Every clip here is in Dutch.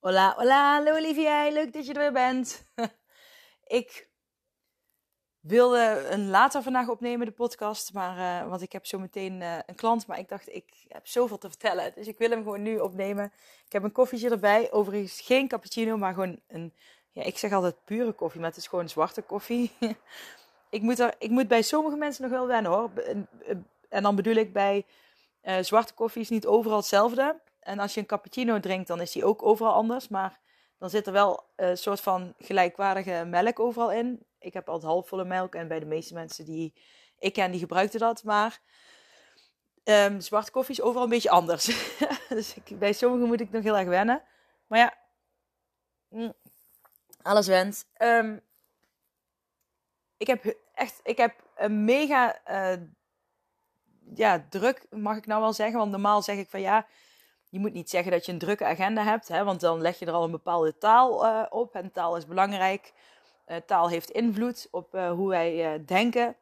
Hola, hola, hallo Olivia, leuk dat je er weer bent. ik wilde een later vandaag opnemen, de podcast, maar, uh, want ik heb zo meteen uh, een klant, maar ik dacht, ik heb zoveel te vertellen, dus ik wil hem gewoon nu opnemen. Ik heb een koffietje erbij, overigens geen cappuccino, maar gewoon een, ja, ik zeg altijd pure koffie, maar het is gewoon zwarte koffie. ik, moet er, ik moet bij sommige mensen nog wel wennen hoor, en dan bedoel ik bij uh, zwarte koffie is niet overal hetzelfde. En als je een cappuccino drinkt, dan is die ook overal anders. Maar dan zit er wel een soort van gelijkwaardige melk overal in. Ik heb altijd halfvolle melk en bij de meeste mensen die ik ken, die gebruikten dat. Maar um, zwarte koffie is overal een beetje anders. dus ik, bij sommigen moet ik nog heel erg wennen. Maar ja, mm, alles wens. Um, ik heb echt, ik heb een mega uh, ja, druk, mag ik nou wel zeggen. Want normaal zeg ik van ja, je moet niet zeggen dat je een drukke agenda hebt, hè, want dan leg je er al een bepaalde taal uh, op. En taal is belangrijk. Uh, taal heeft invloed op uh, hoe wij denken.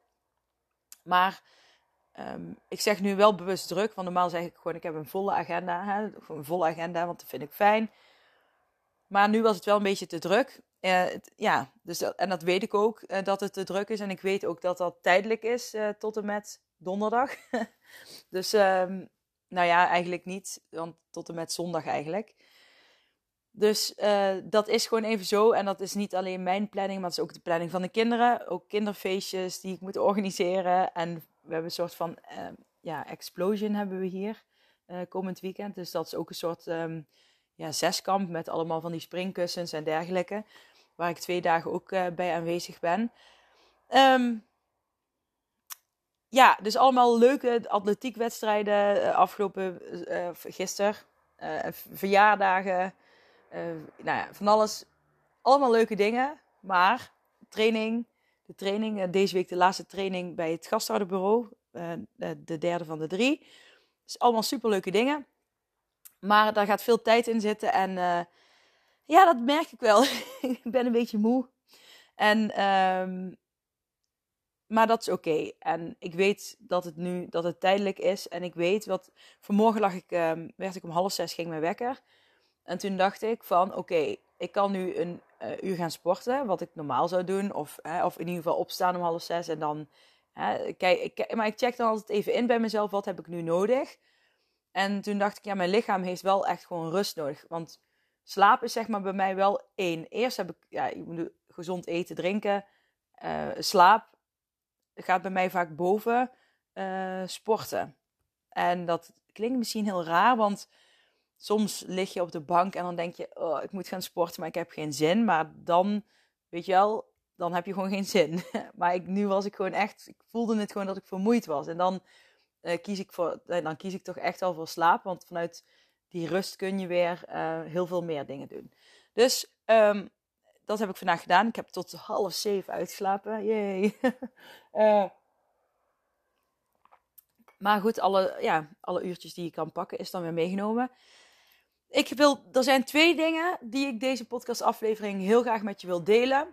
Maar um, ik zeg nu wel bewust druk, want normaal zeg ik gewoon: ik heb een volle agenda. Hè, een volle agenda, want dat vind ik fijn. Maar nu was het wel een beetje te druk. Ja, dus en dat weet ik ook dat het te druk is. En ik weet ook dat dat tijdelijk is tot en met donderdag. dus um, nou ja, eigenlijk niet, want tot en met zondag eigenlijk. Dus uh, dat is gewoon even zo. En dat is niet alleen mijn planning, maar het is ook de planning van de kinderen. Ook kinderfeestjes die ik moet organiseren. En we hebben een soort van uh, ja, explosion hebben we hier uh, komend weekend. Dus dat is ook een soort um, ja, zeskamp met allemaal van die springkussens en dergelijke. Waar ik twee dagen ook bij aanwezig ben. Um, ja, dus allemaal leuke atletiekwedstrijden. Uh, afgelopen uh, gisteren. Verjaardagen. nou ja, van alles. Allemaal leuke dingen. Maar training. De training. deze week de laatste training bij het gasthouderbureau. De, de, derde van de drie. Dus allemaal superleuke dingen. Maar daar gaat veel tijd in zitten. En ja, dat merk ik wel. ik ben een beetje moe. En um, maar dat is oké. En ik weet dat het nu dat het tijdelijk is. En ik weet wat. Vanmorgen lag ik, um, werd ik om half zes, ging mijn wekker. En toen dacht ik van oké, ik kan nu een uh, uur gaan sporten. Wat ik normaal zou doen. Of, hè, of in ieder geval opstaan om half zes. En dan. Hè, kijk, ik, maar ik check dan altijd even in bij mezelf. Wat heb ik nu nodig? En toen dacht ik, ja, mijn lichaam heeft wel echt gewoon rust nodig. Want slaap is zeg maar bij mij wel één. Eerst heb ik, ja, ik moet gezond eten, drinken, uh, slaap gaat bij mij vaak boven uh, sporten. En dat klinkt misschien heel raar, want soms lig je op de bank en dan denk je, oh, ik moet gaan sporten, maar ik heb geen zin. Maar dan, weet je wel, dan heb je gewoon geen zin. maar ik, nu was ik gewoon echt, ik voelde het gewoon dat ik vermoeid was. En dan uh, kies ik voor, uh, dan kies ik toch echt wel voor slaap, want vanuit die rust kun je weer heel veel meer dingen doen. Dus um, dat heb ik vandaag gedaan. Ik heb tot half zeven uitgeslapen. Jee. uh, maar goed, alle, ja, alle uurtjes die je kan pakken is dan weer meegenomen. Ik wil, er zijn twee dingen die ik deze podcastaflevering heel graag met je wil delen.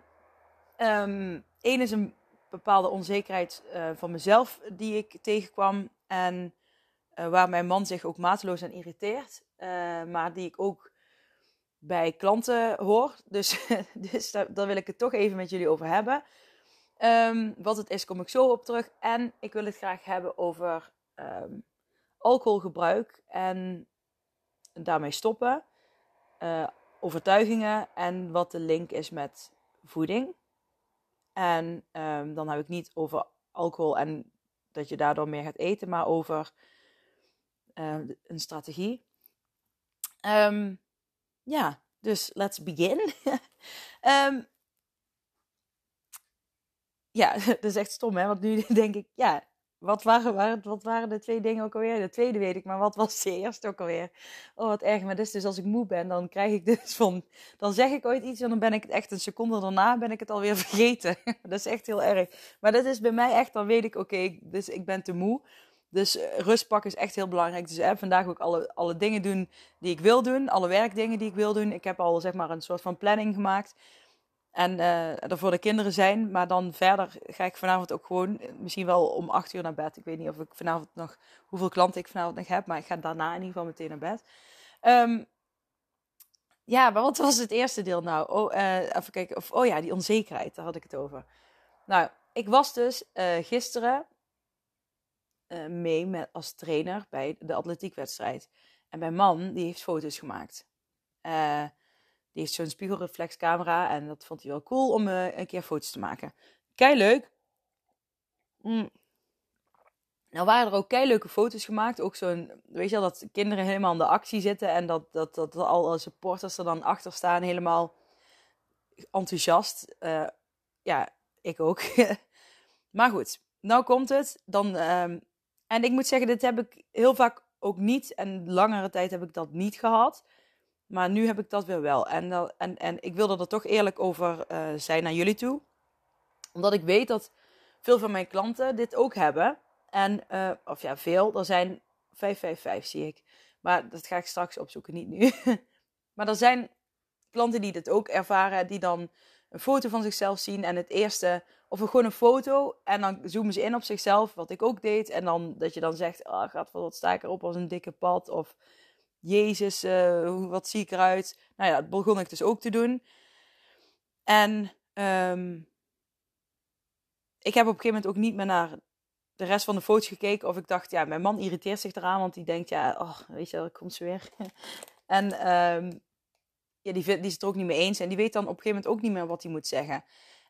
Eén ehm, is een bepaalde onzekerheid uh, van mezelf die ik tegenkwam. En uh, waar mijn man zich ook mateloos aan irriteert. maar die ik ook bij klanten hoor. Dus, dus daar, wil ik het toch even met jullie over hebben. Um, wat het is, kom ik zo op terug. En ik wil het graag hebben over um, alcoholgebruik en daarmee stoppen. Uh, overtuigingen en wat de link is met voeding. En um, dan heb ik niet over alcohol en dat je daardoor meer gaat eten, maar over een strategie. Ja, dus let's begin. um, ja, dat is echt stom, hè? Want nu denk ik, ja, wat waren, wat waren de twee dingen ook alweer? De tweede weet ik, maar wat was de eerste ook alweer? Oh, wat erg. Maar dus, dus als ik moe ben, dan krijg ik dus van... Dan zeg ik ooit iets en dan ben ik het echt een seconde daarna ben ik het alweer vergeten. dat is echt heel erg. Maar dat is bij mij echt, dan weet ik, oké, dus ik ben te moe. Dus uh, rust pakken is echt heel belangrijk. Dus heb vandaag ook alle, alle dingen doen die ik wil doen. Alle werkdingen die ik wil doen. Ik heb al zeg maar een soort van planning gemaakt. En uh, voor de kinderen zijn. Maar dan verder ga ik vanavond ook gewoon, misschien wel om acht uur naar bed. Ik weet niet of ik vanavond nog, hoeveel klanten ik vanavond nog heb. Maar ik ga daarna in ieder geval meteen naar bed. Um, ja, maar wat was het eerste deel nou? Oh, even kijken. Of, oh ja, die onzekerheid, daar had ik het over. Nou, ik was dus gisteren uh, mee met, als trainer bij de atletiekwedstrijd. En mijn man, die heeft foto's gemaakt. Uh, die heeft zo'n spiegelreflexcamera en dat vond hij wel cool om uh, een keer foto's te maken. Kei leuk. Mm. Nou waren er ook kei leuke foto's gemaakt. Ook zo'n, weet je wel, dat kinderen helemaal in de actie zitten en dat, dat, dat alle supporters er dan achter staan, helemaal enthousiast. Ja, ik ook. maar goed, nou komt het. Dan, um, en ik moet zeggen, dit heb ik heel vaak ook niet. En langere tijd heb ik dat niet gehad. Maar nu heb ik dat weer wel. En, dat, en, en ik wilde er toch eerlijk over uh, zijn naar jullie toe. Omdat ik weet dat veel van mijn klanten dit ook hebben. En, uh, of ja, veel. Er zijn 555 zie ik. Maar dat ga ik straks opzoeken, niet nu. maar er zijn klanten die dit ook ervaren. Die dan een foto van zichzelf zien. En het eerste, of gewoon een foto. En dan zoomen ze in op zichzelf, wat ik ook deed. En dan dat je dan zegt, oh, gaat wat sta ik erop als een dikke pad. Of Jezus, uh, wat zie ik eruit? Nou ja, dat begon ik dus ook te doen. En um, ik heb op een gegeven moment ook niet meer naar de rest van de foto's gekeken. Of ik dacht, ja, mijn man irriteert zich eraan. Want die denkt, ja, oh, weet je, dat komt ze weer. en um, ja, die, die is het er ook niet mee eens. En die weet dan op een gegeven moment ook niet meer wat hij moet zeggen.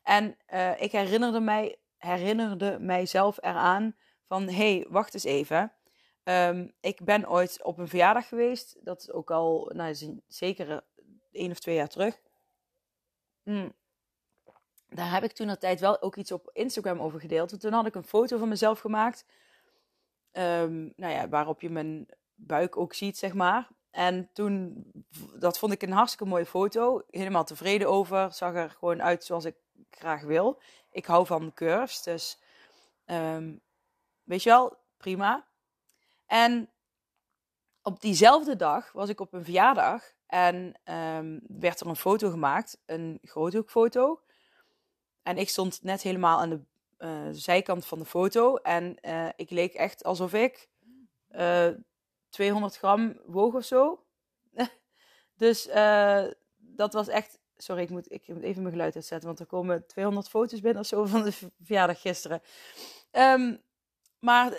En uh, ik herinnerde, mij, herinnerde mijzelf eraan van... hé, hey, wacht eens even. Um, ik ben ooit op een verjaardag geweest. Dat is ook al, nou, zeker één of twee jaar terug. Mm. Daar heb ik toen de tijd wel ook iets op Instagram over gedeeld. Want toen had ik een foto van mezelf gemaakt. Um, nou ja, waarop je mijn buik ook ziet, zeg maar. En toen, dat vond ik een hartstikke mooie foto. Helemaal tevreden over. Zag er gewoon uit zoals ik graag wil. Ik hou van curves, dus um, weet je wel, prima. En op diezelfde dag was ik op een verjaardag en um, werd er een foto gemaakt, een groothoekfoto. En ik stond net helemaal aan de uh, zijkant van de foto en uh, ik leek echt alsof ik uh, eh, 200 gram woog of zo. dus dat was echt. Sorry, ik moet, ik moet even mijn geluid uitzetten, want er komen 200 foto's binnen of zo van de verjaardag gisteren. Um, maar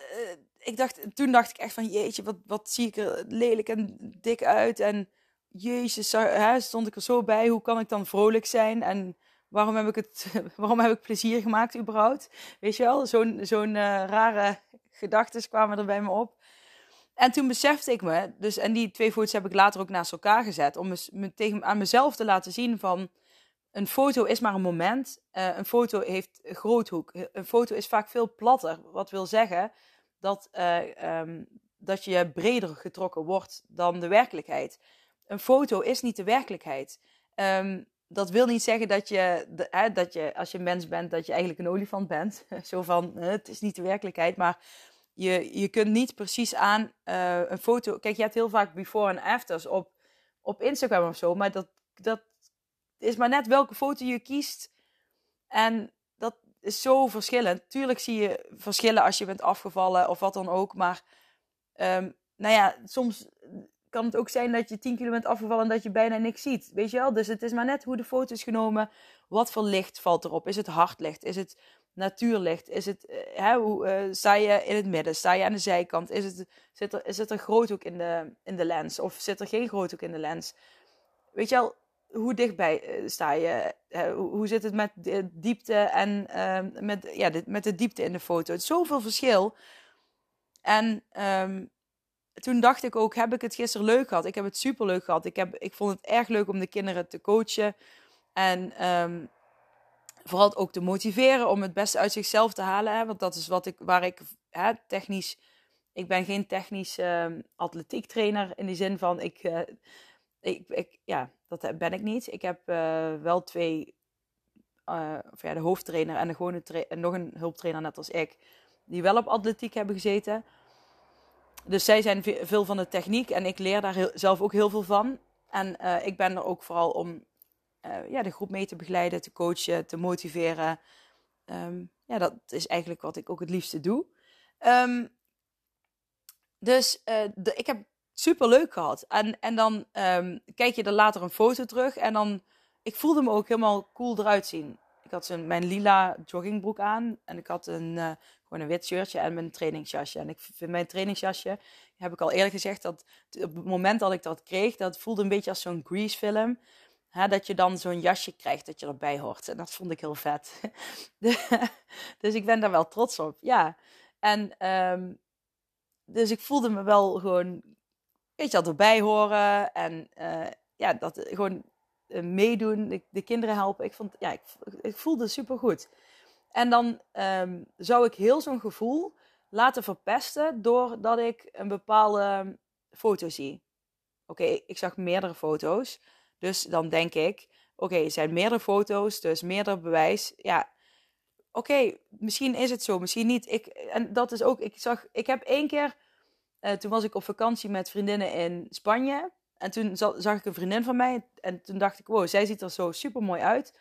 ik dacht, toen dacht ik echt van, jeetje, wat, wat zie ik er lelijk en dik uit. En jezus, hè, stond ik er zo bij. Hoe kan ik dan vrolijk zijn? En waarom heb ik, het, waarom heb ik plezier gemaakt überhaupt? Weet je wel, zo'n zo'n uh, rare gedachten kwamen er bij me op. En toen besefte ik me, dus, en die twee foto's heb ik later ook naast elkaar gezet, om me, tegen, aan mezelf te laten zien van, een foto is maar een moment. Uh, een foto heeft groothoek. Een foto is vaak veel platter. Wat wil zeggen dat, uh, um, dat je breder getrokken wordt dan de werkelijkheid. Een foto is niet de werkelijkheid. Um, dat wil niet zeggen dat je, hè, dat je, als je mens bent, dat je eigenlijk een olifant bent. Zo van, het is niet de werkelijkheid, maar je, je kunt niet precies aan uh, een foto... Kijk, je hebt heel vaak before en afters op, op Instagram of zo, maar dat, dat is maar net welke foto je kiest. En is zo verschillend. Tuurlijk zie je verschillen als je bent afgevallen of wat dan ook. Maar um, nou ja, soms kan het ook zijn dat je 10 kilo bent afgevallen en dat je bijna niks ziet. Weet je wel? Dus het is maar net hoe de foto is genomen. Wat voor licht valt erop? Is het hardlicht? Is het natuurlicht? Is het, uh, hè, hoe, uh, sta je in het midden? Sta je aan de zijkant? Is het, zit, er, zit er groothoek in de, in de lens? Of zit er geen groothoek in de lens? Weet je wel? hoe dichtbij eh, sta je? hoe zit het met de diepte en uh, met, ja, de, met de diepte in de foto? Het is zoveel verschil. En um, toen dacht ik ook, heb ik het gisteren leuk gehad? Ik heb het super leuk gehad. Ik, heb, ik vond het erg leuk om de kinderen te coachen. En um, vooral ook te motiveren om het beste uit zichzelf te halen. Want dat is wat ik, waar ik hè, technisch. Ik ben geen technisch uh, atletiek trainer in die zin van ik, uh, ik, ik, ja, dat ben ik niet. Ik heb uh, wel twee, of ja, de hoofdtrainer en, de gewone en nog een hulptrainer net als ik, die wel op atletiek hebben gezeten. Dus zij zijn veel van de techniek en ik leer daar zelf ook heel veel van. En ik ben er ook vooral om uh, ja, de groep mee te begeleiden, te coachen, te motiveren. Um, ja, dat is eigenlijk wat ik ook het liefste doe. Um, dus uh, de, ik heb super leuk gehad. En, en dan um, kijk je er later een foto terug. En dan, ik voelde me ook helemaal cool eruit zien. Ik had mijn lila joggingbroek aan. En ik had een, uh, gewoon een wit shirtje en mijn trainingsjasje. En ik vind mijn trainingsjasje, heb ik al eerder gezegd, dat op het moment dat ik dat kreeg, dat voelde een beetje als zo'n Grease film. Dat je dan zo'n jasje krijgt dat je erbij hoort. En dat vond ik heel vet. dus ik ben daar wel trots op. Ja. En um, dus ik voelde me wel gewoon, weet je, dat erbij horen. En uh, ja, dat gewoon uh, meedoen, de, de, kinderen helpen. Ik, vond, ja, ik, ik voelde super goed. En dan um, zou ik heel zo'n gevoel laten verpesten doordat ik een bepaalde foto zie. Oké, ik zag meerdere foto's. Dus dan denk ik, oké, er zijn meerdere foto's, dus meerdere bewijs. Ja, oké, misschien is het zo, misschien niet. Ik, en dat is ook, ik zag, ik heb één keer, uh, toen was ik op vakantie met vriendinnen in Spanje. En toen zag ik een vriendin van mij en toen dacht ik, wow, zij ziet er zo super mooi uit.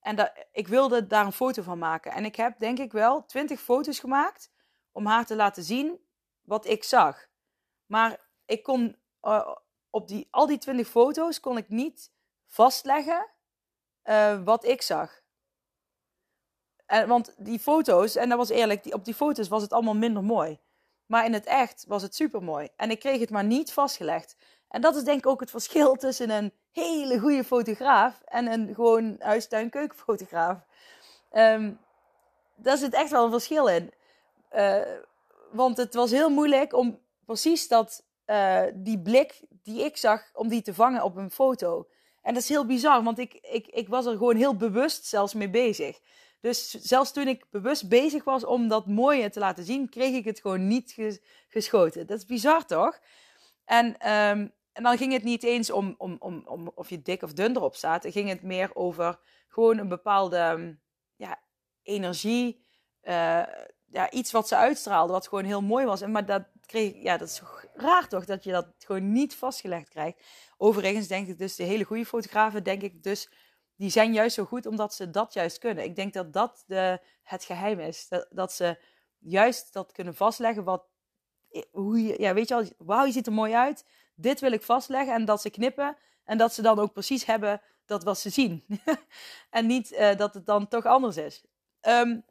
En dat, ik wilde daar een foto van maken. En ik heb denk ik wel twintig foto's gemaakt om haar te laten zien wat ik zag. Maar ik kon uh, op die, al die 20 foto's kon ik niet vastleggen uh, wat ik zag. En, want die foto's, en dat was eerlijk, die, op die foto's was het allemaal minder mooi. Maar in het echt was het super mooi. En ik kreeg het maar niet vastgelegd. En dat is denk ik ook het verschil tussen een hele goede fotograaf en een gewoon huistuin-keukenfotograaf. Um, daar zit echt wel een verschil in. Uh, want het was heel moeilijk om precies dat uh, die blik die ik zag, om die te vangen op een foto. En dat is heel bizar, want ik, ik, ik was er gewoon heel bewust zelfs mee bezig. Dus zelfs toen ik bewust bezig was om dat mooie te laten zien, kreeg ik het gewoon niet geschoten. Dat is bizar toch? En, um, en dan ging het niet eens om, om, om, om of je dik of dun erop staat. Dan ging het meer over gewoon een bepaalde ja, energie. Uh, ja, iets wat ze uitstraalde, wat gewoon heel mooi was. En, maar dat ja, dat is raar toch, dat je dat gewoon niet vastgelegd krijgt. Overigens denk ik dus, de hele goede fotografen, denk ik dus, die zijn juist zo goed omdat ze dat juist kunnen. Ik denk dat dat de, het geheim is. Dat, dat ze juist dat kunnen vastleggen wat, hoe je, ja, weet je al, wauw, je ziet er mooi uit. Dit wil ik vastleggen en dat ze knippen en dat ze dan ook precies hebben dat wat ze zien. en niet uh, dat het dan toch anders is. Um,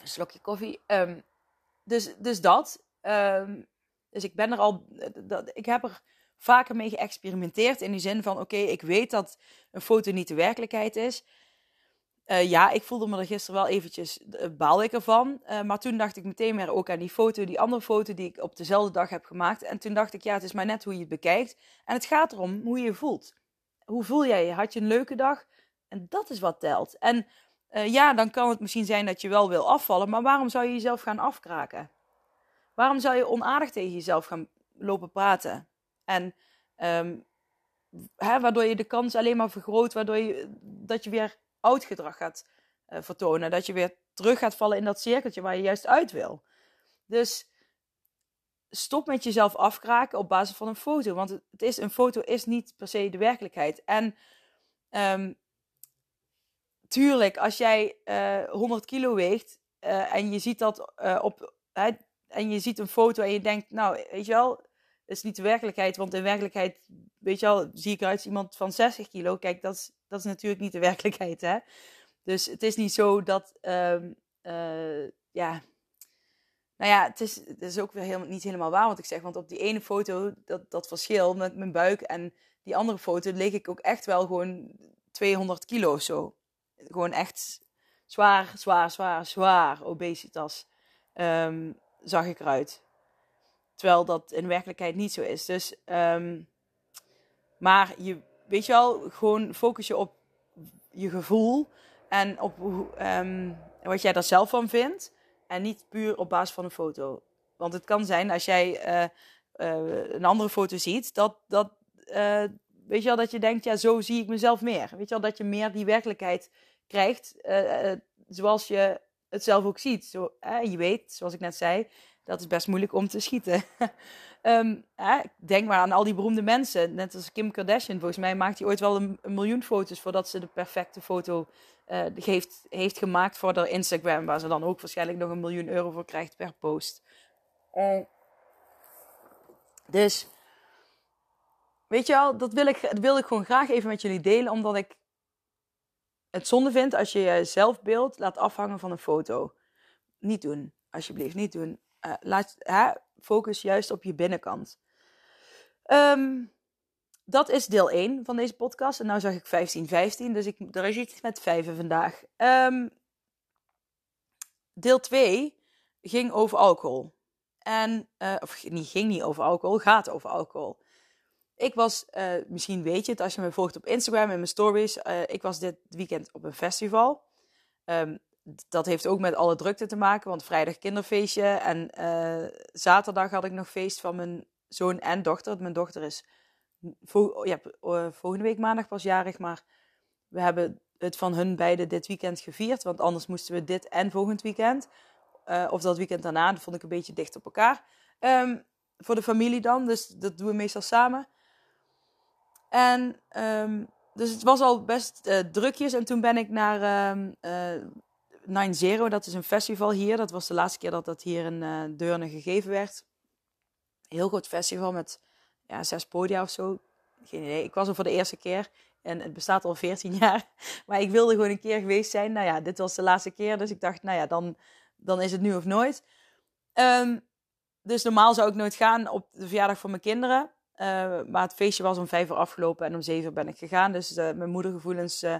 een slokje koffie. Um, dus, dus dat. Um, dus ik ben er al. Dat, ik heb er vaker mee geëxperimenteerd. In die zin van: oké, ik weet dat een foto niet de werkelijkheid is. Uh, ja, ik voelde me er gisteren wel eventjes, uh, baal ik ervan. Uh, maar toen dacht ik meteen weer ook aan die foto, die andere foto die ik op dezelfde dag heb gemaakt. En toen dacht ik, ja, het is maar net hoe je het bekijkt. En het gaat erom hoe je je voelt. Hoe voel jij je? Had je een leuke dag? En dat is wat telt. En uh, ja, dan kan het misschien zijn dat je wel wil afvallen, maar waarom zou je jezelf gaan afkraken? Waarom zou je onaardig tegen jezelf gaan lopen praten? En um, hè, waardoor je de kans alleen maar vergroot, waardoor je, dat je weer oud gedrag gaat uh, vertonen. Dat je weer terug gaat vallen in dat cirkeltje waar je juist uit wil. Dus stop met jezelf afkraken op basis van een foto. Want het is, een foto is niet per se de werkelijkheid. En um, tuurlijk, als jij uh, eh, 100 kilo weegt uh, en je ziet dat uh, op. en je ziet een foto en je denkt, nou, weet je wel, dat is niet de werkelijkheid. Want in werkelijkheid, weet je wel, zie ik eruit iemand van 60 kilo. Kijk, dat is, dat is natuurlijk niet de werkelijkheid, hè. Dus het is niet zo dat, um, ja. Nou ja, het is, het is ook weer helemaal, niet helemaal waar wat ik zeg. Want op die ene foto, dat, dat verschil met mijn buik en die andere foto, leeg ik ook echt wel gewoon 200 kilo of zo gewoon echt zwaar, zwaar, zwaar, zwaar obesitas um, zag ik eruit. Terwijl dat in werkelijkheid niet zo is. Dus, um, maar je weet je wel, gewoon focus je op je gevoel en op ehm, wat jij daar zelf van vindt. En niet puur op basis van een foto. Want het kan zijn als jij eh, eh, een andere foto ziet, dat, dat, uh, weet je wel, dat je denkt, ja, zo zie ik mezelf meer. Weet je wel, dat je meer die werkelijkheid krijgt zoals je het zelf ook ziet. Zo, je weet, zoals ik net zei, dat is best moeilijk om te schieten. um, denk maar aan al die beroemde mensen. Net als Kim Kardashian. Volgens mij maakt hij ooit wel een, miljoen foto's voordat ze de perfecte foto uh, heeft, heeft gemaakt voor haar Instagram. Waar ze dan ook waarschijnlijk nog een miljoen euro voor krijgt per post. Dus, weet je wel, dat wil, ik, dat wil ik gewoon graag even met jullie delen. Omdat ik het zonde vind als je je zelfbeeld laat afhangen van een foto. Niet doen, alsjeblieft, niet doen. Uh, laat, hè, focus juist op je binnenkant. Um, dat is deel 1 van deze podcast. En nu zag ik 15, 15, dus ik, er is iets met vijven vandaag. Um, deel 2 ging over alcohol. En, uh, of niet, ging niet over alcohol, gaat over alcohol. Ik was, uh, misschien weet je het als je me volgt op Instagram en mijn stories. Uh, ik was dit weekend op een festival. Um, dat heeft ook met alle drukte te maken, want vrijdag kinderfeestje en uh, zaterdag had ik nog feest van mijn zoon en dochter. Mijn dochter is ja, volgende week maandag pas jarig, maar we hebben het van hun beiden dit weekend gevierd, want anders moesten we dit en volgend weekend. Of dat weekend daarna, dat vond ik een beetje dicht op elkaar. Um, voor de familie dan, dus dat doen we meestal samen. En um, dus het was al best uh, drukjes. En toen ben ik naar um, uh, Nine Zero, dat is een festival hier. Dat was de laatste keer dat dat hier in uh, Deurne gegeven werd. Heel groot festival met ja, zes podia of zo. Geen idee. Ik was er voor de eerste keer. En het bestaat al 14 jaar. Maar ik wilde gewoon een keer geweest zijn. Nou ja, dit was de laatste keer. Dus ik dacht, nou ja, dan, dan is het nu of nooit. Um, dus normaal zou ik nooit gaan op de verjaardag van mijn kinderen. Uh, maar het feestje was om vijf uur afgelopen en om zeven uur ben ik gegaan. Dus uh, mijn moedergevoelens uh,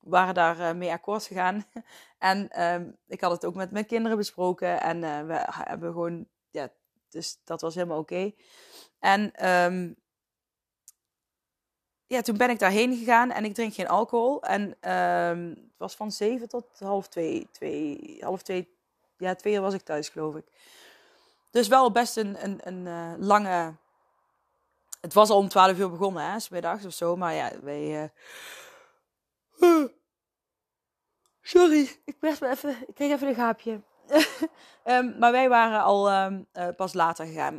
waren daar mee akkoord gegaan. en um, ik had het ook met mijn kinderen besproken. En we hebben gewoon, ja, dus dat was helemaal oké. En um, ja, toen ben ik daarheen gegaan en ik drink geen alcohol. En um, het was van zeven tot half twee, twee, half twee, ja, twee uur was ik thuis, geloof ik. Dus wel best een, een, een lange het was al om 12 uur begonnen, hè, smiddags of zo. Maar ja, wij. Uh... Sorry, ik, me even, ik kreeg even een gaapje. um, maar wij waren al um, uh, pas later gegaan.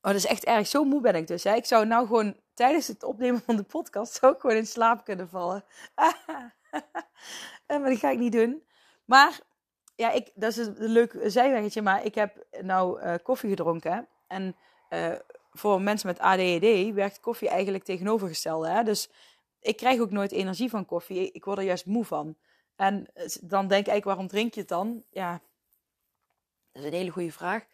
Oh, dat is echt erg. Zo moe ben ik dus. Hè. Ik zou nou gewoon tijdens het opnemen van de podcast ik gewoon in slaap kunnen vallen. maar dat ga ik niet doen. Maar ja, ik, dat is een leuk zijweggetje. Maar ik heb nou koffie gedronken. En voor mensen met ADHD werkt koffie eigenlijk tegenovergestelde. Hè? Dus ik krijg ook nooit energie van koffie. Ik word er juist moe van. En dan denk ik waarom drink je het dan? Ja, dat is een hele goede vraag.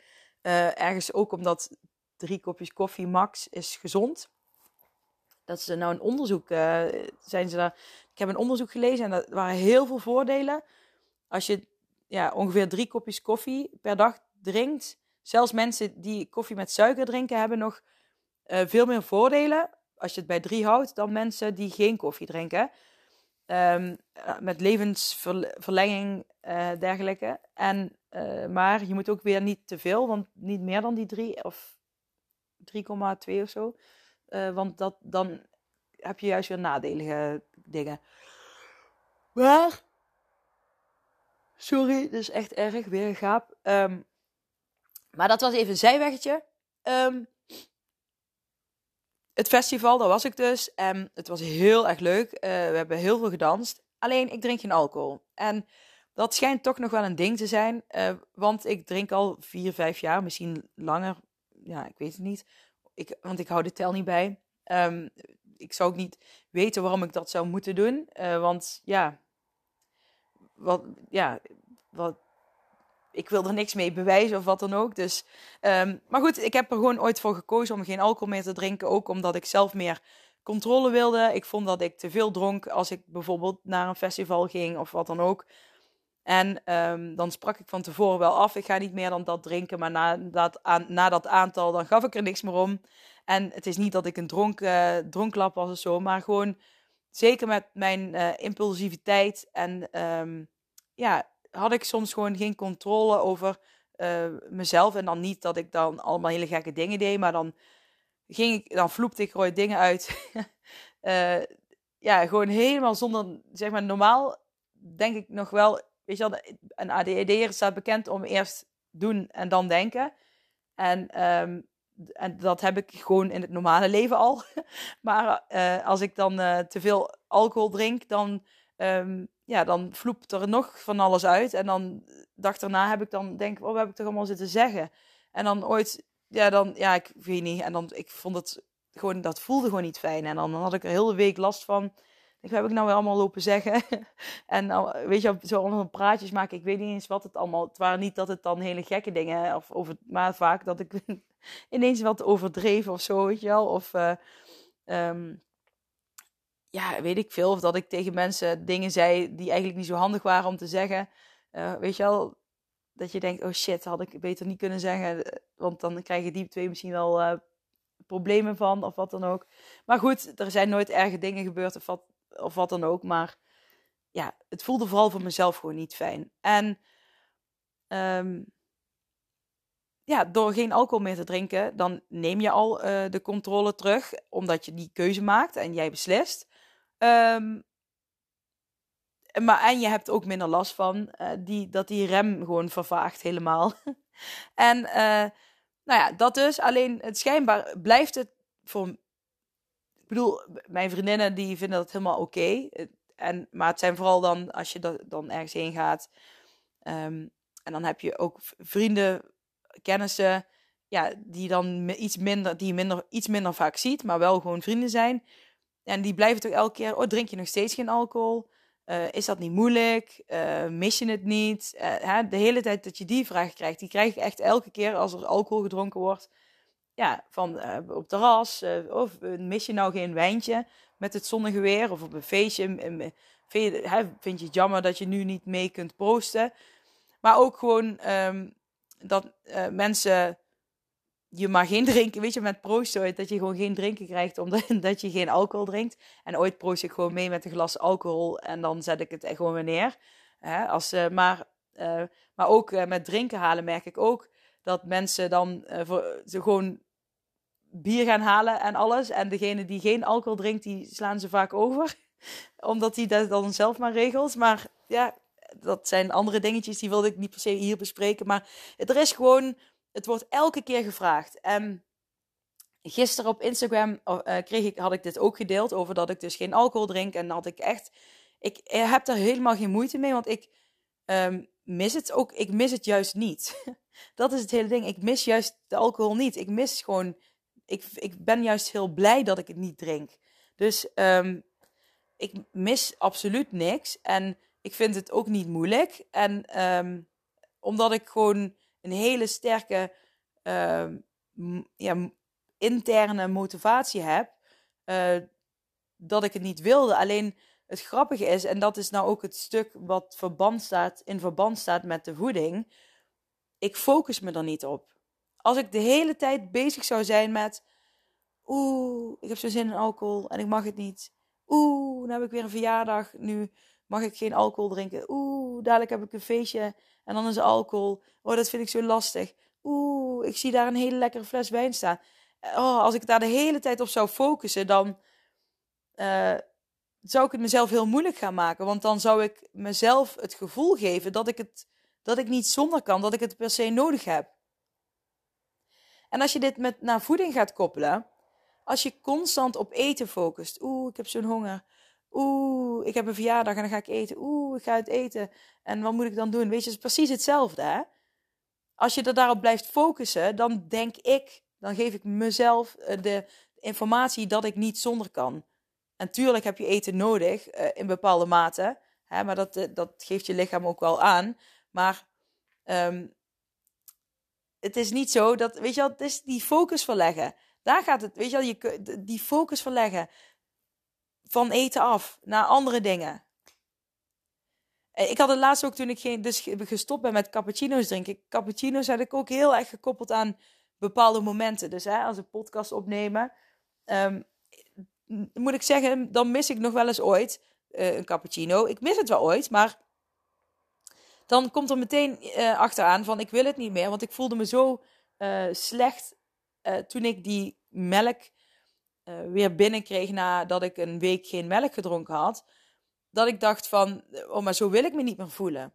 Uh, ergens ook omdat drie kopjes koffie max is gezond. Dat is nou een onderzoek. Uh, zijn ze daar, ik heb een onderzoek gelezen en er waren heel veel voordelen. Als je ja, ongeveer drie kopjes koffie per dag drinkt, Zelfs mensen die koffie met suiker drinken hebben nog uh, veel meer voordelen als je het bij drie houdt dan mensen die geen koffie drinken. Um, met levensverlenging uh, dergelijke. En, maar je moet ook weer niet te veel, want niet meer dan die drie of 3,2 of zo. want dat, dan heb je juist weer nadelige dingen. Maar, sorry, is echt erg, weer een gaap. Um, maar dat was even een zijweggetje. Um, het festival, daar was ik dus. En het was heel erg leuk. Uh, we hebben heel veel gedanst. Alleen, ik drink geen alcohol. En dat schijnt toch nog wel een ding te zijn. Uh, want ik drink al vier, vijf jaar, misschien langer. Ja, ik weet het niet. Ik, want ik hou de tel niet bij. Um, ik zou ook niet weten waarom ik dat zou moeten doen. Uh, want ja, wat, ja, wat, ik wil er niks mee bewijzen of wat dan ook. Dus, um, maar goed, ik heb er gewoon ooit voor gekozen om geen alcohol meer te drinken. Ook omdat ik zelf meer controle wilde. Ik vond dat ik te veel dronk als ik bijvoorbeeld naar een festival ging of wat dan ook. En um, dan sprak ik van tevoren wel af, ik ga niet meer dan dat drinken. Maar na dat, aan, aantal, dan gaf ik er niks meer om. En het is niet dat ik een dronk, uh, dronklap was of zo, maar gewoon zeker met mijn uh, impulsiviteit en um, ja, had ik soms gewoon geen controle over uh, mezelf. En dan niet dat ik dan allemaal hele gekke dingen deed, maar dan ging ik, dan vloepte ik dingen uit. uh, ja, gewoon helemaal zonder, zeg maar, normaal denk ik nog wel, weet je wel, een ADHD'er staat bekend om eerst doen en dan denken. En, um, en dat heb ik gewoon in het normale leven al. maar uh, als ik dan uh, te veel alcohol drink, dan, um, ja, dan vloept er nog van alles uit. En dan dag daarna heb ik dan denk, oh, wat heb ik toch allemaal zitten zeggen? En dan ooit, ja, dan, ja, ik weet niet. En dan, ik vond het gewoon, dat voelde gewoon niet fijn. En dan, had ik er heel de week last van. Ik heb ik nou weer allemaal lopen zeggen? en nou, weet je, zo allemaal praatjes maken. Ik weet niet eens wat het allemaal. Het waren niet dat het dan hele gekke dingen. Of over, maar vaak dat ik ineens wat overdreven of zo, weet je wel. Of uh, um, ja, weet ik veel. Of dat ik tegen mensen dingen zei die eigenlijk niet zo handig waren om te zeggen. Uh, weet je wel, dat je denkt, oh shit, had ik beter niet kunnen zeggen. Want dan krijgen die twee misschien wel uh, problemen van of wat dan ook. Maar goed, er zijn nooit erge dingen gebeurd of wat, of wat dan ook. Maar ja, het voelde vooral voor mezelf gewoon niet fijn. En um, ja, door geen alcohol meer te drinken, dan neem je al de controle terug, omdat je die keuze maakt en jij beslist. Um, maar, en je hebt ook minder last van uh, die, dat die rem gewoon vervaagt helemaal. en uh, nou ja, dat dus. Alleen het schijnbaar blijft het voor. Ik bedoel, mijn vriendinnen die vinden dat helemaal oké. En, maar het zijn vooral dan als je dan ergens heen gaat. Um, en dan heb je ook vrienden, kennissen. Ja, die dan iets minder, die minder, iets minder vaak ziet, maar wel gewoon vrienden zijn. En die blijven toch elke keer, oh, drink je nog steeds geen alcohol? Uh, is dat niet moeilijk? Uh, mis je het niet? Uh, hè, de hele tijd dat je die vraag krijgt, die krijg ik echt elke keer als er alcohol gedronken wordt. Ja, van op terras. of mis je nou geen wijntje met het zonnige weer? Of op een feestje. Vind je, hè, vind je het jammer dat je nu niet mee kunt proosten? Maar ook gewoon um, dat mensen je maar geen drinken, weet je, met proost ooit, dat je gewoon geen drinken krijgt omdat dat je geen alcohol drinkt. En ooit proost ik gewoon mee met een glas alcohol en dan zet ik het gewoon weer neer. Als, uh, maar, uh, maar ook uh, met drinken halen merk ik ook dat mensen dan voor, ze gewoon bier gaan halen en alles. En degene die geen alcohol drinkt, die slaan ze vaak over. Omdat die dat dan zelf maar regelt. Maar ja, dat zijn andere dingetjes, die wilde ik niet per se hier bespreken. Maar er is gewoon het wordt elke keer gevraagd. En gisteren op Instagram uh, kreeg ik, had ik dit ook gedeeld over dat ik dus geen alcohol drink. En had ik echt, ik heb daar helemaal geen moeite mee, want ik um, mis het ook, ik mis het juist niet. dat is het hele ding. Ik mis juist de alcohol niet. Ik mis gewoon, ik, ik ben juist heel blij dat ik het niet drink. Dus um, ik mis absoluut niks. En ik vind het ook niet moeilijk. En omdat ik gewoon een hele sterke uh, ja, interne motivatie heb. Uh, dat ik het niet wilde. Alleen het grappige is, en dat is nou ook het stuk wat verband staat, in verband staat met de voeding. Ik focus me er niet op. Als ik de hele tijd bezig zou zijn met. Oeh, ik heb zo zin in alcohol en ik mag het niet. Oeh, nu heb ik weer een verjaardag. Nu mag ik geen alcohol drinken. Oeh, dadelijk heb ik een feestje en dan is alcohol. Oh, dat vind ik zo lastig. Oeh, ik zie daar een hele lekkere fles wijn staan. Oh, als ik daar de hele tijd op zou focussen, dan uh, zou ik het mezelf heel moeilijk gaan maken. Want dan zou ik mezelf het gevoel geven dat ik, het, dat ik niet zonder kan, dat ik het per se nodig heb. En als je dit met naar voeding gaat koppelen, als je constant op eten focust, oeh, ik heb zo'n honger, Oeh, ik heb een verjaardag en dan ga ik eten. Oeh, ik ga het eten. En wat moet ik dan doen? Weet je, het is precies hetzelfde. Hè? Als je er daarop blijft focussen, dan denk ik, dan geef ik mezelf eh, de informatie dat ik niet zonder kan. En heb je eten nodig uh, in bepaalde mate. Hè, maar dat, uh, dat geeft je lichaam ook wel aan. Maar um, het is niet zo dat, weet je wel, het is die focus verleggen. Daar gaat het, weet je wel, je, die focus verleggen van eten af naar andere dingen. Eh, ik had het laatst ook toen ik geen, dus gestopt ben met cappuccino's drinken. Cappuccino's had ik ook heel erg gekoppeld aan bepaalde momenten. Dus hè, als een podcast opnemen. Um, moet ik zeggen, dan mis ik nog wel eens ooit uh, een cappuccino. Ik mis het wel ooit, maar dan komt er meteen uh, achteraan van ik wil het niet meer. Want ik voelde me zo slecht toen ik die melk weer binnenkreeg nadat ik een week geen melk gedronken had. Dat ik dacht van, oh maar zo wil ik me niet meer voelen.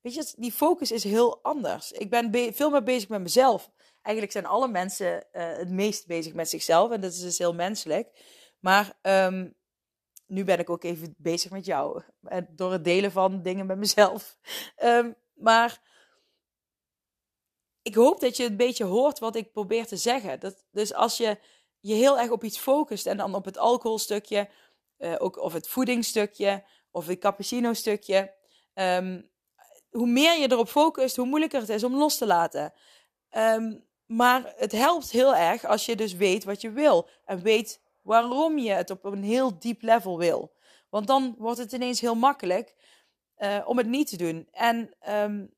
Weet je, die focus is heel anders. Ik ben veel meer bezig met mezelf. Eigenlijk zijn alle mensen het meest bezig met zichzelf. En dat is dus heel menselijk. Maar um, nu ben ik ook even bezig met jou. Eh, door het delen van dingen met mezelf. Ehm, maar ik hoop dat je een beetje hoort wat ik probeer te zeggen. Dat, dus als je je heel erg op iets focust en dan op het alcoholstukje, uh, ook, of het voedingsstukje, of het cappuccino-stukje. Ehm, hoe meer je erop focust, hoe moeilijker het is om los te laten. Um, maar het helpt heel erg als je dus weet wat je wil. En weet waarom je het op een heel diep level wil. Want dan wordt het ineens heel makkelijk uh, om het niet te doen. En um,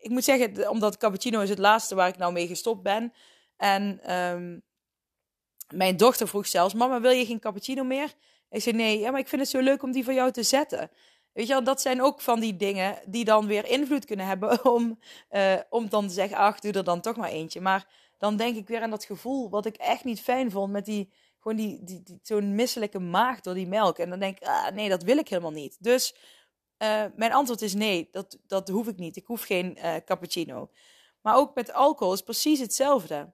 ik moet zeggen, omdat cappuccino is het laatste waar ik nou mee gestopt ben. En mijn dochter vroeg zelfs: Mama, wil je geen cappuccino meer? Ik zei: Nee, ja, maar ik vind het zo leuk om die voor jou te zetten. Weet je dat zijn ook van die dingen die dan weer invloed kunnen hebben om, uh, om dan te zeggen: Ach, doe er dan toch maar eentje. Maar dan denk ik weer aan dat gevoel wat ik echt niet fijn vond met die gewoon die, die, zo'n misselijke maag door die melk. En dan denk ik, ah, nee, dat wil ik helemaal niet. Dus uh, mijn antwoord is nee, dat, dat hoef ik niet. Ik hoef geen uh, cappuccino. Maar ook met alcohol is precies hetzelfde.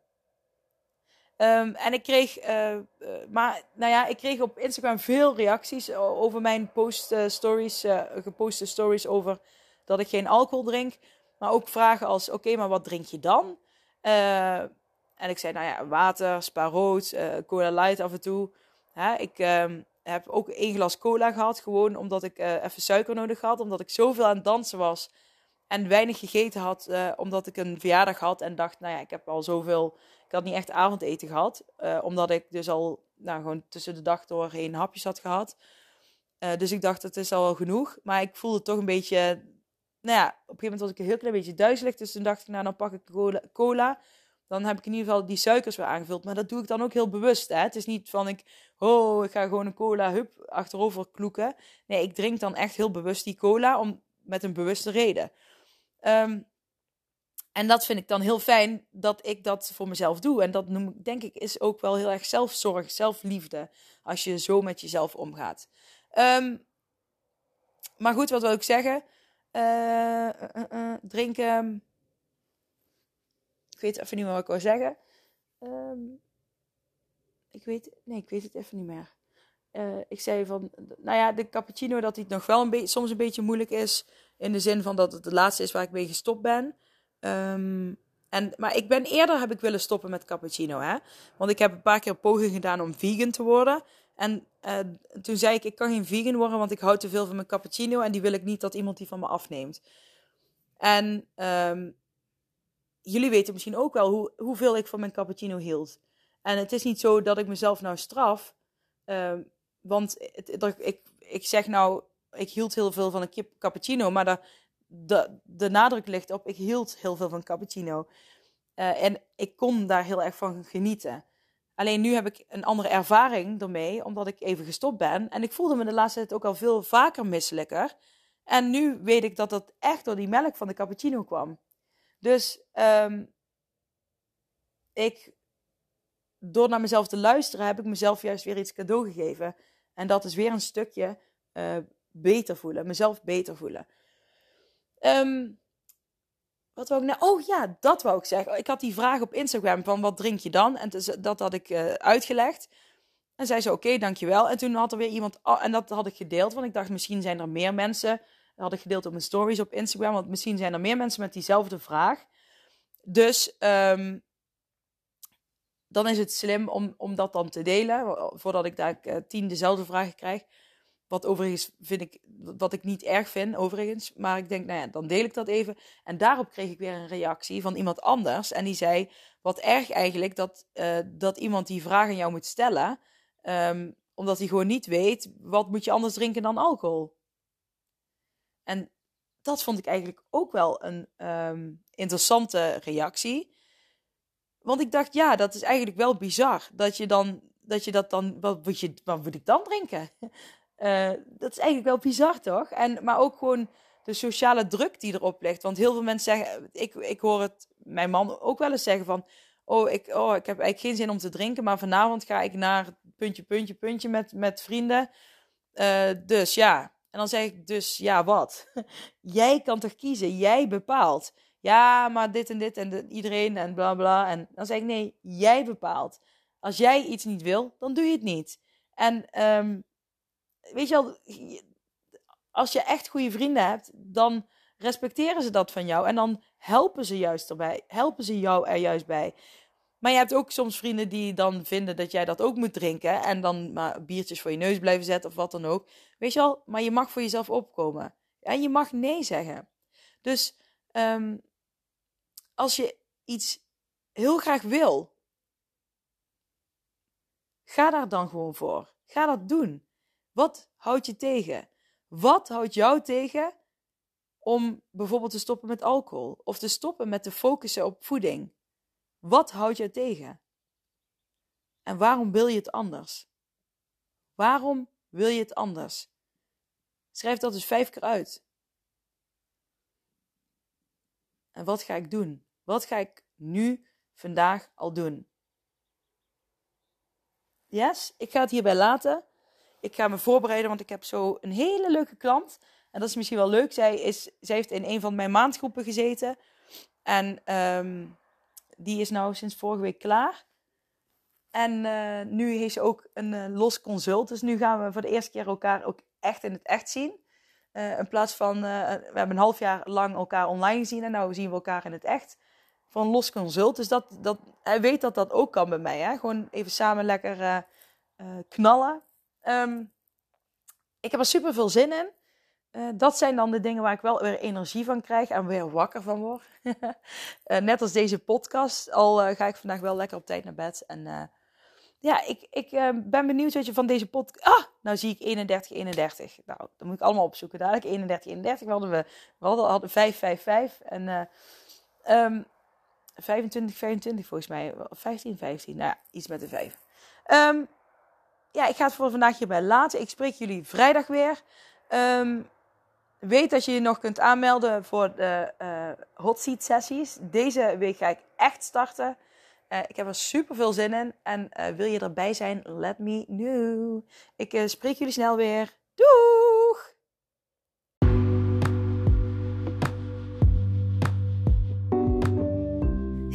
Um, en ik kreeg, uh, maar nou ja, ik kreeg op Instagram veel reacties over mijn post stories, geposte stories over dat ik geen alcohol drink. Maar ook vragen als: oké, maar wat drink je dan? En ik zei, nou ja, water, spa rood, cola light af en toe. ik um, heb ook één glas cola gehad, gewoon omdat ik even suiker nodig had. Omdat ik zoveel aan het dansen was en weinig gegeten had, omdat ik een verjaardag had. En dacht, nou ja, ik heb al zoveel, had niet echt avondeten gehad. omdat ik dus al, nou gewoon tussen de dag doorheen hapjes had gehad. dus ik dacht, het is al genoeg. Maar ik voelde toch een beetje, nou ja, op een gegeven moment was ik een heel klein beetje duizelig. Dus toen dacht ik, nou dan pak ik cola. dan heb ik in ieder geval die suikers weer aangevuld. Maar dat doe ik dan ook heel bewust. Hè? Het is niet van ik, oh, ik ga gewoon een cola hup achterover kloeken. Nee, ik drink dan echt heel bewust die cola om, met een bewuste reden. Um, en dat vind ik dan heel fijn dat ik dat voor mezelf doe. En dat noem ik, denk ik, is ook wel heel erg zelfzorg, zelfliefde. Als je zo met jezelf omgaat. Um, maar goed, wat wil ik zeggen? Uh, uh, uh, drinken ik weet even niet meer wat ik wil zeggen. Um, ik weet, nee, ik weet het even niet meer. Ik zei van, nou ja, de cappuccino dat het nog wel een soms een beetje moeilijk is. In de zin van dat het de laatste is waar ik mee gestopt ben. Um, en, maar ik ben eerder heb ik willen stoppen met cappuccino, hè. Want ik heb een paar keer een poging gedaan om vegan te worden. En uh, toen zei ik, ik kan geen vegan worden, want ik hou te veel van mijn cappuccino. En die wil ik niet dat iemand die van me afneemt. En um, jullie weten misschien ook wel hoe, hoeveel ik van mijn cappuccino hield. En het is niet zo dat ik mezelf nou straf. Uh, want dat, ik, ik zeg nou, ik hield heel veel van een cappuccino. Maar de, de, de nadruk ligt op, ik hield heel veel van cappuccino. Uh, en ik kon daar heel erg van genieten. Alleen nu heb ik een andere ervaring ermee, omdat ik even gestopt ben. En ik voelde me de laatste tijd ook al veel vaker misselijker. En nu weet ik dat dat echt door die melk van de cappuccino kwam. Dus um, ik, door naar mezelf te luisteren, heb ik mezelf juist weer iets cadeau gegeven. En dat is weer een stukje uh, beter voelen, mezelf beter voelen. Um, wat wou ik nou? Oh ja, dat wou ik zeggen. Ik had die vraag op Instagram van wat drink je dan? En dat had ik uh, uitgelegd. En zei ze oké, dankjewel. En toen had er weer iemand, oh, en dat had ik gedeeld, want ik dacht misschien zijn er meer mensen dat had ik gedeeld op mijn stories op Instagram. Want misschien zijn er meer mensen met diezelfde vraag. Dus um, dan is het slim om, om dat dan te delen. Voordat ik daar uh, tien dezelfde vragen krijg. Wat overigens vind ik, wat ik niet erg vind, overigens. Maar ik denk, nou ja, dan deel ik dat even. En daarop kreeg ik weer een reactie van iemand anders. En die zei, wat erg eigenlijk dat, uh, dat iemand die vraag aan jou moet stellen. Um, omdat hij gewoon niet weet, wat moet je anders drinken dan alcohol? En dat vond ik eigenlijk ook wel een um, interessante reactie. Want ik dacht, ja, dat is eigenlijk wel bizar. Dat je dan dat je dat dan, wat moet, je, wat moet ik dan drinken? Uh, dat is eigenlijk wel bizar, toch? En, maar ook gewoon de sociale druk die erop ligt. Want heel veel mensen zeggen, ik, ik hoor het mijn man ook wel eens zeggen van, oh ik, oh, ik heb eigenlijk geen zin om te drinken, maar vanavond ga ik naar puntje, puntje, puntje met, met vrienden. Uh, dus ja, en dan zeg ik dus, ja, wat? Jij kan toch kiezen? Jij bepaalt. Ja, maar dit en dit en iedereen en bla bla. En dan zeg ik, nee, jij bepaalt. Als jij iets niet wil, dan doe je het niet. En um, weet je wel, als je echt goede vrienden hebt, dan respecteren ze dat van jou. En dan helpen ze juist erbij. Helpen ze jou er juist bij. Maar je hebt ook soms vrienden die dan vinden dat jij dat ook moet drinken. En dan maar biertjes voor je neus blijven zetten of wat dan ook. Weet je wel, maar je mag voor jezelf opkomen. En je mag nee zeggen. Dus um, als je iets heel graag wil, ga daar dan gewoon voor. Ga dat doen. Wat houdt je tegen? Wat houdt jou tegen om bijvoorbeeld te stoppen met alcohol of te stoppen met te focussen op voeding? Wat houdt je tegen? En waarom wil je het anders? Waarom wil je het anders? Schrijf dat dus vijf keer uit. En wat ga ik doen? Wat ga ik nu, vandaag al doen? Yes, ik ga het hierbij laten. Ik ga me voorbereiden, want ik heb zo een hele leuke klant. En dat is misschien wel leuk. Zij, is, zij heeft in een van mijn maandgroepen gezeten. En um, die is nou sinds vorige week klaar. En uh, nu heeft ze ook een uh, los consult. Dus nu gaan we voor de eerste keer elkaar ook echt in het echt zien. Uh, in plaats van, we hebben een half jaar lang elkaar online gezien en nu zien we elkaar in het echt. Voor een los consult. Dus dat, dat, hij weet dat dat ook kan bij mij. Hè? Gewoon even samen lekker knallen. Um, ik heb er super veel zin in. Uh, dat zijn dan de dingen waar ik wel weer energie van krijg en weer wakker van word. uh, net als deze podcast. Al uh, ga ik vandaag wel lekker op tijd naar bed. En ja, ik, ik ben benieuwd wat je van deze podcast. Ah, nou zie ik 31, 31. Nou, dat moet ik allemaal opzoeken. Dadelijk 31, 31. We hadden, we, we hadden, hadden 5, 5, 5. En um, 25, 25 volgens mij. 15, 15. Nou ja, iets met de 5. Um, ja, ik ga het voor vandaag hierbij laten. Ik spreek jullie vrijdag weer. Um, weet dat je je nog kunt aanmelden voor de uh, hot seat sessies. Deze week ga ik echt starten. Uh, ik heb er super veel zin in. En uh, wil je erbij zijn? Let me know. Ik spreek jullie snel weer. Doeg!